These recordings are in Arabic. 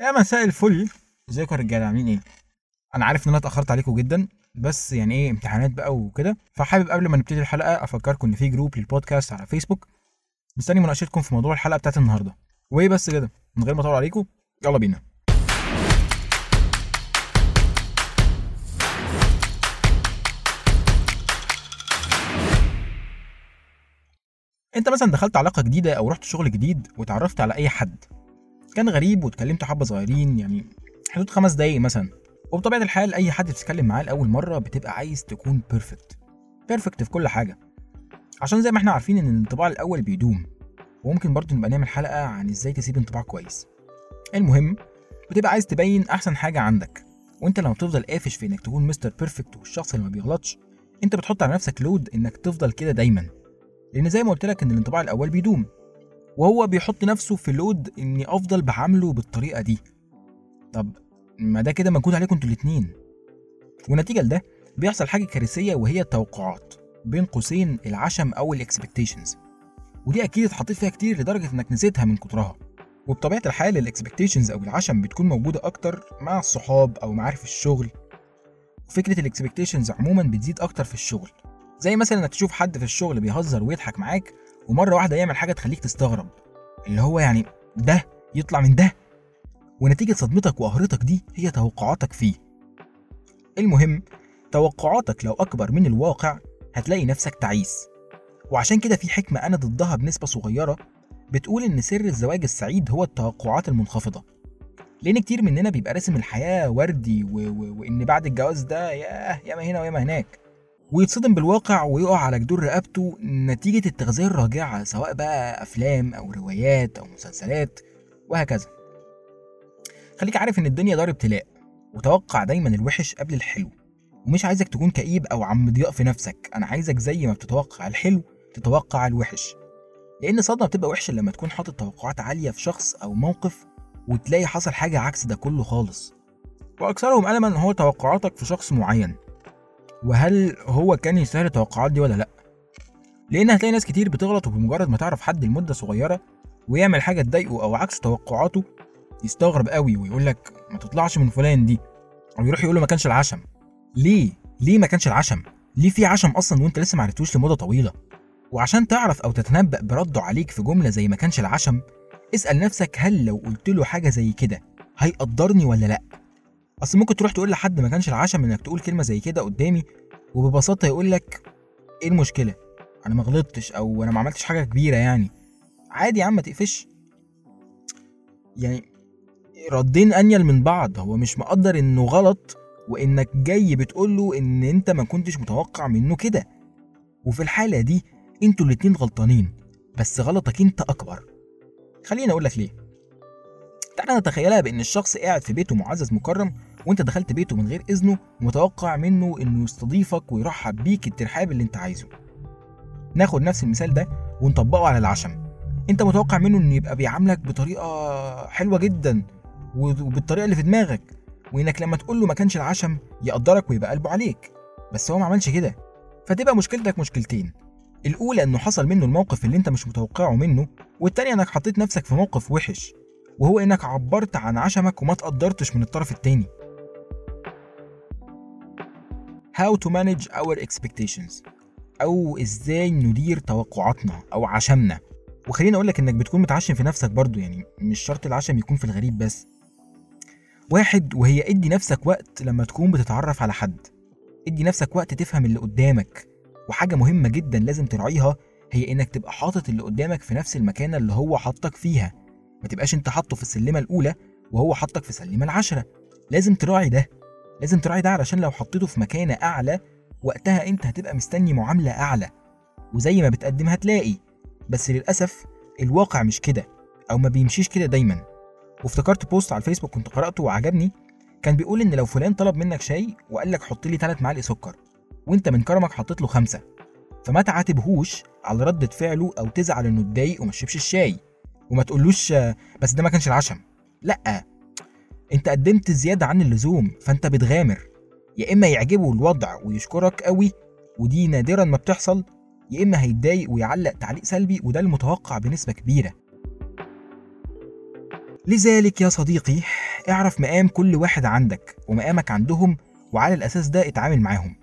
يا مساء الفل. ازيكم يا رجالة؟ عاملين إيه؟ أنا عارف ان أنا اتأخرت عليكم جدا بس يعني إيه امتحانات بقى وكده. فحابب قبل ما نبتدي الحلقة افكركم ان في جروب للبودكاست على فيسبوك. مستني مناقشتكم في موضوع الحلقة بتاعت النهارده. وايه بس كده من غير ما اطول عليكم يلا بينا. انت مثلا دخلت علاقة جديدة أو رحت شغل جديد وتعرفت على اي حد؟ كان غريب واتكلمت حبة صغيرين يعني حدود خمس دقايق مثلا. وبطبيعة الحال أي حد بتتكلم معاه لأول مرة بتبقى عايز تكون perfect perfect في كل حاجة. عشان زي ما إحنا عارفين إن الانطباع الأول بيدوم. وممكن برضه نبقى نعمل حلقة عن إزاي تسيب انطباع كويس. المهم بتبقى عايز تبين أحسن حاجة عندك. وأنت لما بتفضل قافش في إنك تكون Mister Perfect والشخص اللي ما بيغلطش أنت بتحط على نفسك load إنك تفضل كده دايما. لأن زي ما قلت لك إن الانطباع الأول بيدوم. وهو بيحط نفسه في load إني أفضل بعامله بالطريقة دي. طب ما ده كده مجهود عليكم أنتوا الاتنين. ونتيجه لده بيحصل حاجة كارثية وهي التوقعات بين قوسين العشم أو ال expectations ودي أكيد اتحطيت فيها كتير لدرجة إنك نسيتها من كترها. وبطبيعة الحال ال expectations أو العشم بتكون موجودة أكتر مع الصحاب أو معارف الشغل. وفكرة ال expectations عموما بتزيد أكتر في الشغل. زي مثلا إنك تشوف حد في الشغل بيهزر ويضحك معاك ومرة واحدة يعمل حاجة تخليك تستغرب اللي هو يعني ده يطلع من ده؟ ونتيجة صدمتك وقهرتك دي هي توقعاتك فيه. المهم توقعاتك لو أكبر من الواقع هتلاقي نفسك تعيس. وعشان كده في حكمة أنا ضدها بنسبة صغيرة بتقول إن سر الزواج السعيد هو التوقعات المنخفضة. لأن كتير مننا بيبقى راسم الحياة وردي و... و... وإن بعد الجواز ده ياه ياما هنا وياما هناك. ويتصدم بالواقع ويقع على جدور رقبته نتيجة التغذية الراجعة سواء بقى أفلام أو روايات أو مسلسلات وهكذا. خليك عارف إن الدنيا دار ابتلاء وتوقع دايما الوحش قبل الحلو. ومش عايزك تكون كئيب أو عم ضياء في نفسك أنا عايزك زي ما بتتوقع الحلو تتوقع الوحش. لأن الصدمة بتبقى وحشة لما تكون حاطط توقعات عالية في شخص أو موقف وتلاقي حصل حاجة عكس ده كله خالص. وأكثرهم ألما هو توقعاتك في شخص معين. وهل هو كان يستاهل التوقعات دي ولا لأ؟ لأن هتلاقي ناس كتير بتغلط وبمجرد ما تعرف حد لمدة صغيرة ويعمل حاجة تضايقه أو عكس توقعاته يستغرب قوي ويقول لك ما تطلعش من فلان دي أو يروح يقول له ما كانش العشم. ليه؟ ليه ما كانش العشم؟ ليه في عشم أصلا وأنت لسه ما عرفتوش لمدة طويلة؟ وعشان تعرف أو تتنبأ برده عليك في جملة زي ما كانش العشم اسأل نفسك هل لو قلت له حاجة زي كده هيقدرني ولا لأ؟ أصل ممكن تروح تقول لحد ما كانش العشم إنك تقول كلمة زي كده قدامي وببساطة يقول لك إيه المشكلة؟ أنا ما غلطتش أو أنا ما عملتش حاجة كبيرة يعني. عادي يا عم ما تقفش. يعني ردين أنيل من بعض هو مش مقدر إنه غلط وإنك جاي بتقول له إن أنت ما كنتش متوقع منه كده. وفي الحالة دي أنتوا الاتنين غلطانين بس غلطك أنت أكبر. خليني أقول لك ليه. تعالى نتخيلها بإن الشخص قاعد في بيته معزز مكرم وانت دخلت بيته من غير إذنه ومتوقع منه إنه يستضيفك ويرحب بيك الترحاب اللي انت عايزه. ناخد نفس المثال ده ونطبقه على العشم. انت متوقع منه إنه يبقى بيعاملك بطريقة حلوة جدا وبالطريقة اللي في دماغك وإنك لما تقول له ما كانش العشم يقدرك ويبقى قلبه عليك. بس هو ما عملش كده. فتبقى مشكلتك مشكلتين. الأولى إنه حصل منه الموقف اللي انت مش متوقعه منه والتانية إنك حطيت نفسك في موقف وحش وهو إنك عبرت عن عشمك وما تقدرتش من الطرف التاني. How to manage our expectations أو إزاي ندير توقعاتنا أو عشمنا. وخليني أقول لك إنك بتكون متعشم في نفسك برضو يعني مش شرط العشم يكون في الغريب بس. واحد وهي ادي نفسك وقت لما تكون بتتعرف على حد. ادي نفسك وقت تفهم اللي قدامك. وحاجة مهمة جدا لازم تراعيها هي إنك تبقى حاطط اللي قدامك في نفس المكانة اللي هو حطك فيها. ما تبقاش أنت حاطه في السلمة الأولى وهو حطك في السلمة العشرة لازم تراعي ده. لازم تراعي ده علشان لو حطيته في مكانة أعلى وقتها أنت هتبقى مستني معاملة أعلى. وزي ما بتقدم هتلاقي. بس للأسف الواقع مش كده أو ما بيمشيش كده دايما. وافتكرت بوست على الفيسبوك كنت قرأته وعجبني. كان بيقول إن لو فلان طلب منك شاي وقال لك حط لي 3 معالق سكر وأنت من كرمك حطيت له خمسة. فما تعاتبهوش على ردة فعله أو تزعل إنه اتضايق وما شربش الشاي. وما تقولوش بس ده ما كانش العشم. لأ انت قدمت زيادة عن اللزوم فانت بتغامر. يا إما يعجبه الوضع ويشكرك قوي ودي نادرا ما بتحصل يا إما هيتضايق ويعلق تعليق سلبي وده المتوقع بنسبة كبيرة. لذلك يا صديقي اعرف مقام كل واحد عندك ومقامك عندهم وعلى الأساس ده اتعامل معاهم.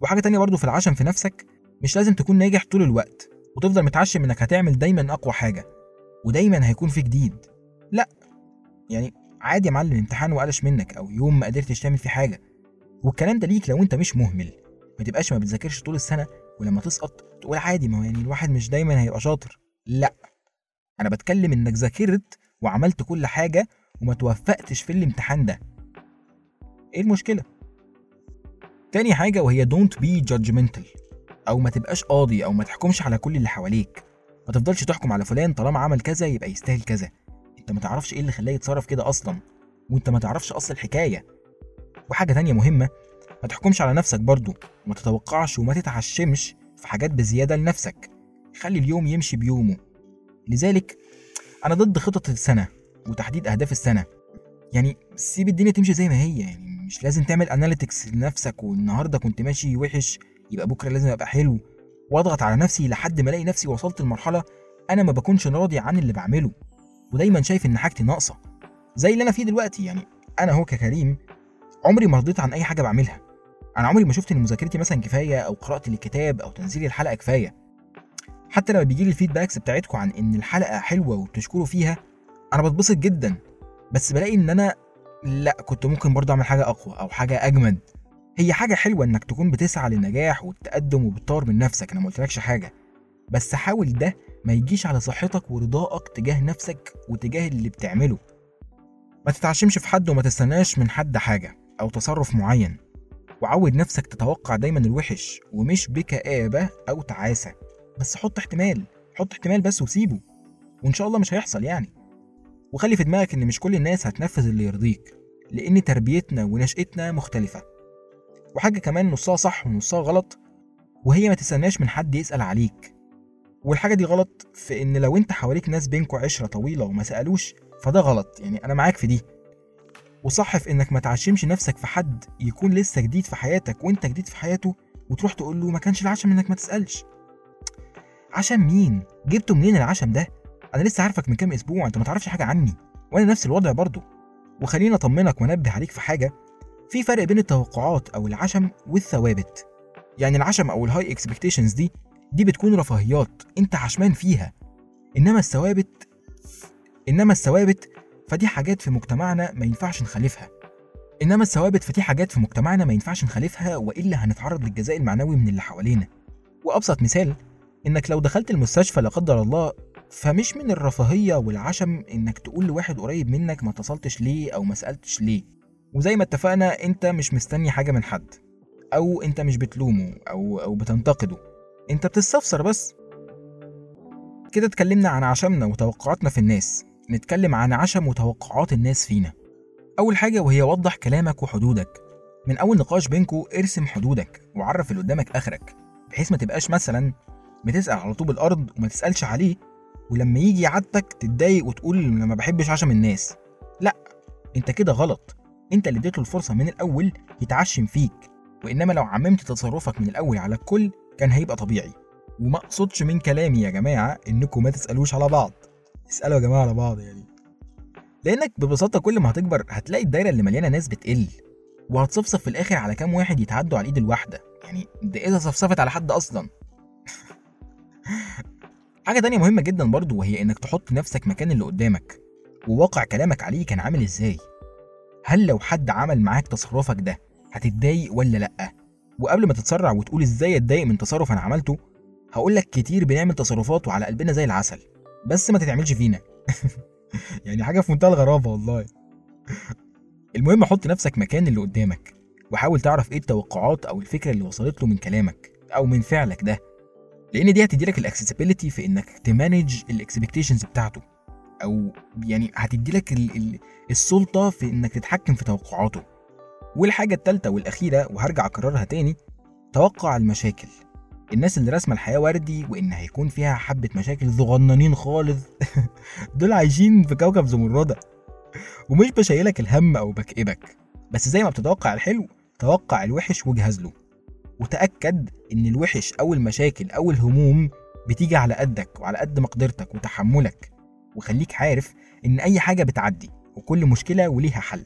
وحاجة تانية برضو في العشم في نفسك مش لازم تكون ناجح طول الوقت وتفضل متعشم إنك هتعمل دايما أقوى حاجة ودايما هيكون في جديد. لا يعني عادي يا معلم امتحان وقلش منك أو يوم ما قدرتش تعمل فيه حاجة. والكلام ده ليك لو أنت مش مهمل. ما تبقاش ما بتذاكرش طول السنة ولما تسقط تقول عادي ما هو يعني الواحد مش دايما هيبقى شاطر. لأ أنا بتكلم إنك ذاكرت وعملت كل حاجة وما توفقتش في الامتحان ده. إيه المشكلة؟ تاني حاجة وهي don't be judgmental. أو ما تبقاش قاضي أو ما تحكمش على كل اللي حواليك. ما تفضلش تحكم على فلان طالما عمل كذا يبقى يستاهل كذا. انت ما تعرفش إيه اللي خلاه يتصرف كده أصلا. وانت ما تعرفش اصل الحكاية. وحاجة تانية مهمة ما تحكمش على نفسك برضو. وما تتوقعش وما تتعشمش في حاجات بزيادة لنفسك. خلي اليوم يمشي بيومه. لذلك أنا ضد خطط السنة وتحديد أهداف السنة. يعني سيب الدنيا تمشي زي ما هي. يعني مش لازم تعمل اناليتكس لنفسك والنهاردة كنت ماشي وحش يبقى بكرة لازم أبقى حلو. واضغط على نفسي لحد ما ألاقي نفسي وصلت لمرحلة أنا ما بكونش راضي عن اللي بعمله. ودايما شايف إن حاجتي ناقصة. زي اللي أنا فيه دلوقتي يعني أنا هو ككريم عمري ما رضيت عن أي حاجة بعملها. أنا عمري ما شفت إن مذاكرتي مثلا كفاية أو قراءتي للكتاب أو تنزيلي الحلقة كفاية. حتى لما بيجي لي الفيدباكس بتاعتكم عن إن الحلقة حلوة وبتشكروا فيها أنا بتبسط جدا. بس بلاقي إن أنا لأ كنت ممكن برضه أعمل حاجة أقوى أو حاجة أجمد. هي حاجة حلوة إنك تكون بتسعى للنجاح والتقدم وبتطور من نفسك أنا ما قلتلكش حاجة. بس حاول ده ما يجيش على صحتك ورضائك تجاه نفسك وتجاه اللي بتعمله. ما تتعشمش في حد وما تستناش من حد حاجة أو تصرف معين. وعود نفسك تتوقع دايما الوحش ومش بكآبة أو تعاسة. بس حط احتمال حط احتمال بس وسيبه. وإن شاء الله مش هيحصل يعني. وخلي في دماغك إن مش كل الناس هتنفذ اللي يرضيك لأن تربيتنا ونشأتنا مختلفة. وحاجة كمان نصها صح ونصها غلط وهي ما تستناش من حد يسأل عليك. والحاجة دي غلط في إن لو أنت حواليك ناس بينكوا عشرة طويلة وما سألوش فده غلط. يعني أنا معاك في دي. وصح في إنك ما تعشمش نفسك في حد يكون لسه جديد في حياتك وأنت جديد في حياته وتروح تقول له ما كانش العشم إنك ما تسألش. عشم مين؟ جبته منين العشم ده؟ أنا لسه عارفك من كام أسبوع أنت ما تعرفش حاجة عني. وأنا نفس الوضع برضه. وخليني أطمنك وأنبه عليك في حاجة. في فرق بين التوقعات أو العشم والثوابت. يعني العشم أو ال high expectations دي دي بتكون رفاهيات انت عشمان فيها. انما الثوابت انما الثوابت فدي حاجات في مجتمعنا ما ينفعش نخالفها. انما الثوابت فدي حاجات في مجتمعنا ما ينفعش نخالفها والا هنتعرض للجزاء المعنوي من اللي حوالينا. وأبسط مثال إنك لو دخلت المستشفى لا قدر الله فمش من الرفاهية والعشم إنك تقول لواحد قريب منك ما اتصلتش ليه أو ما سألتش ليه. وزي ما اتفقنا أنت مش مستني حاجة من حد أو أنت مش بتلومه أو أو بتنتقده. انت بتستفسر بس. كده اتكلمنا عن عشمنا وتوقعاتنا في الناس. نتكلم عن عشم وتوقعات الناس فينا. أول حاجة وهي وضح كلامك وحدودك. من أول نقاش بينكو ارسم حدودك وعرف اللي قدامك آخرك بحيث ما تبقاش مثلا بتسأل على طوب الأرض وما تسألش عليه ولما يجي يعاتبك تتضايق وتقول أنا ما بحبش عشم الناس. لأ أنت كده غلط. أنت اللي اديته الفرصة من الأول يتعشم فيك وإنما لو عممت تصرفك من الأول على الكل كان هيبقى طبيعي. وما أقصدش من كلامي يا جماعة إنكم ما تسألوش على بعض. اسألوا يا جماعة على بعض يعني. لأنك ببساطة كل ما هتكبر هتلاقي الدايرة اللي مليانة ناس بتقل. وهتصفصف في الآخر على كام واحد يتعدوا على الايد الواحدة. يعني ده اذا صفصفت على حد أصلا؟ حاجة تانية مهمة جدا برضو وهي إنك تحط نفسك مكان اللي قدامك. وواقع كلامك عليه كان عامل إزاي؟ هل لو حد عمل معاك تصرفك ده هتتضايق ولا لأ؟ وقبل ما تتسرع وتقول إزاي أتضايق من تصرف أنا عملته هقول لك كتير بنعمل تصرفات وعلى قلبنا زي العسل بس ما تتعملش فينا. يعني حاجة في منتهى الغرابة والله. المهم حط نفسك مكان اللي قدامك وحاول تعرف إيه التوقعات أو الفكرة اللي وصلت له من كلامك أو من فعلك ده لأن دي هتدي لك ال accessibility في إنك ت manage ال expectations بتاعته أو يعني هتدي لك السلطة في إنك تتحكم في توقعاته. والحاجة الثالثه والأخيرة وهرجع أكررها تاني توقع المشاكل. الناس اللي راسمة الحياة وردي وإن هيكون فيها حبة مشاكل صغننين خالص دول عايشين في كوكب زمردة. ومش بشيلك الهم أو بكئبك. بس زي ما بتتوقع الحلو توقع الوحش واجهز له. وتأكد إن الوحش أو المشاكل أو الهموم بتيجي على قدك وعلى قد مقدرتك وتحملك. وخليك عارف إن أي حاجة بتعدي وكل مشكلة وليها حل.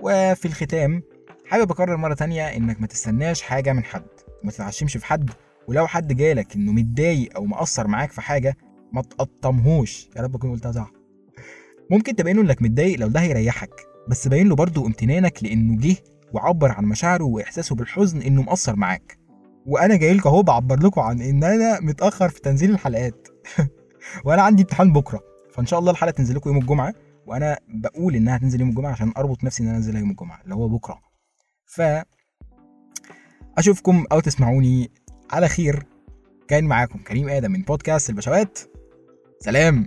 وفي الختام حابب أكرر مرة تانية إنك ما تستناش حاجة من حد وما تتعشمش في حد ولو حد جالك إنه متضايق أو مقصر معاك في حاجة ما تقطمهوش. يا رب أكون قلتها صح. ممكن تبين له إنك متضايق لو ده هيريحك بس باين له برضه امتنانك لإنه جه وعبر عن مشاعره وإحساسه بالحزن إنه مقصر معاك. وأنا جاي لكم أهو بعبر لكم عن إن أنا متأخر في تنزيل الحلقات. وأنا عندي امتحان بكرة فإن شاء الله الحلقة تنزل لكم يوم الجمعة وأنا بقول إنها تنزل يوم الجمعة عشان أربط نفسي إن أنا أنزلها يوم الجمعة اللي هو بكرة. ف أشوفكم أو تسمعوني على خير. كان معاكم كريم آدم من بودكاست البشوات. سلام.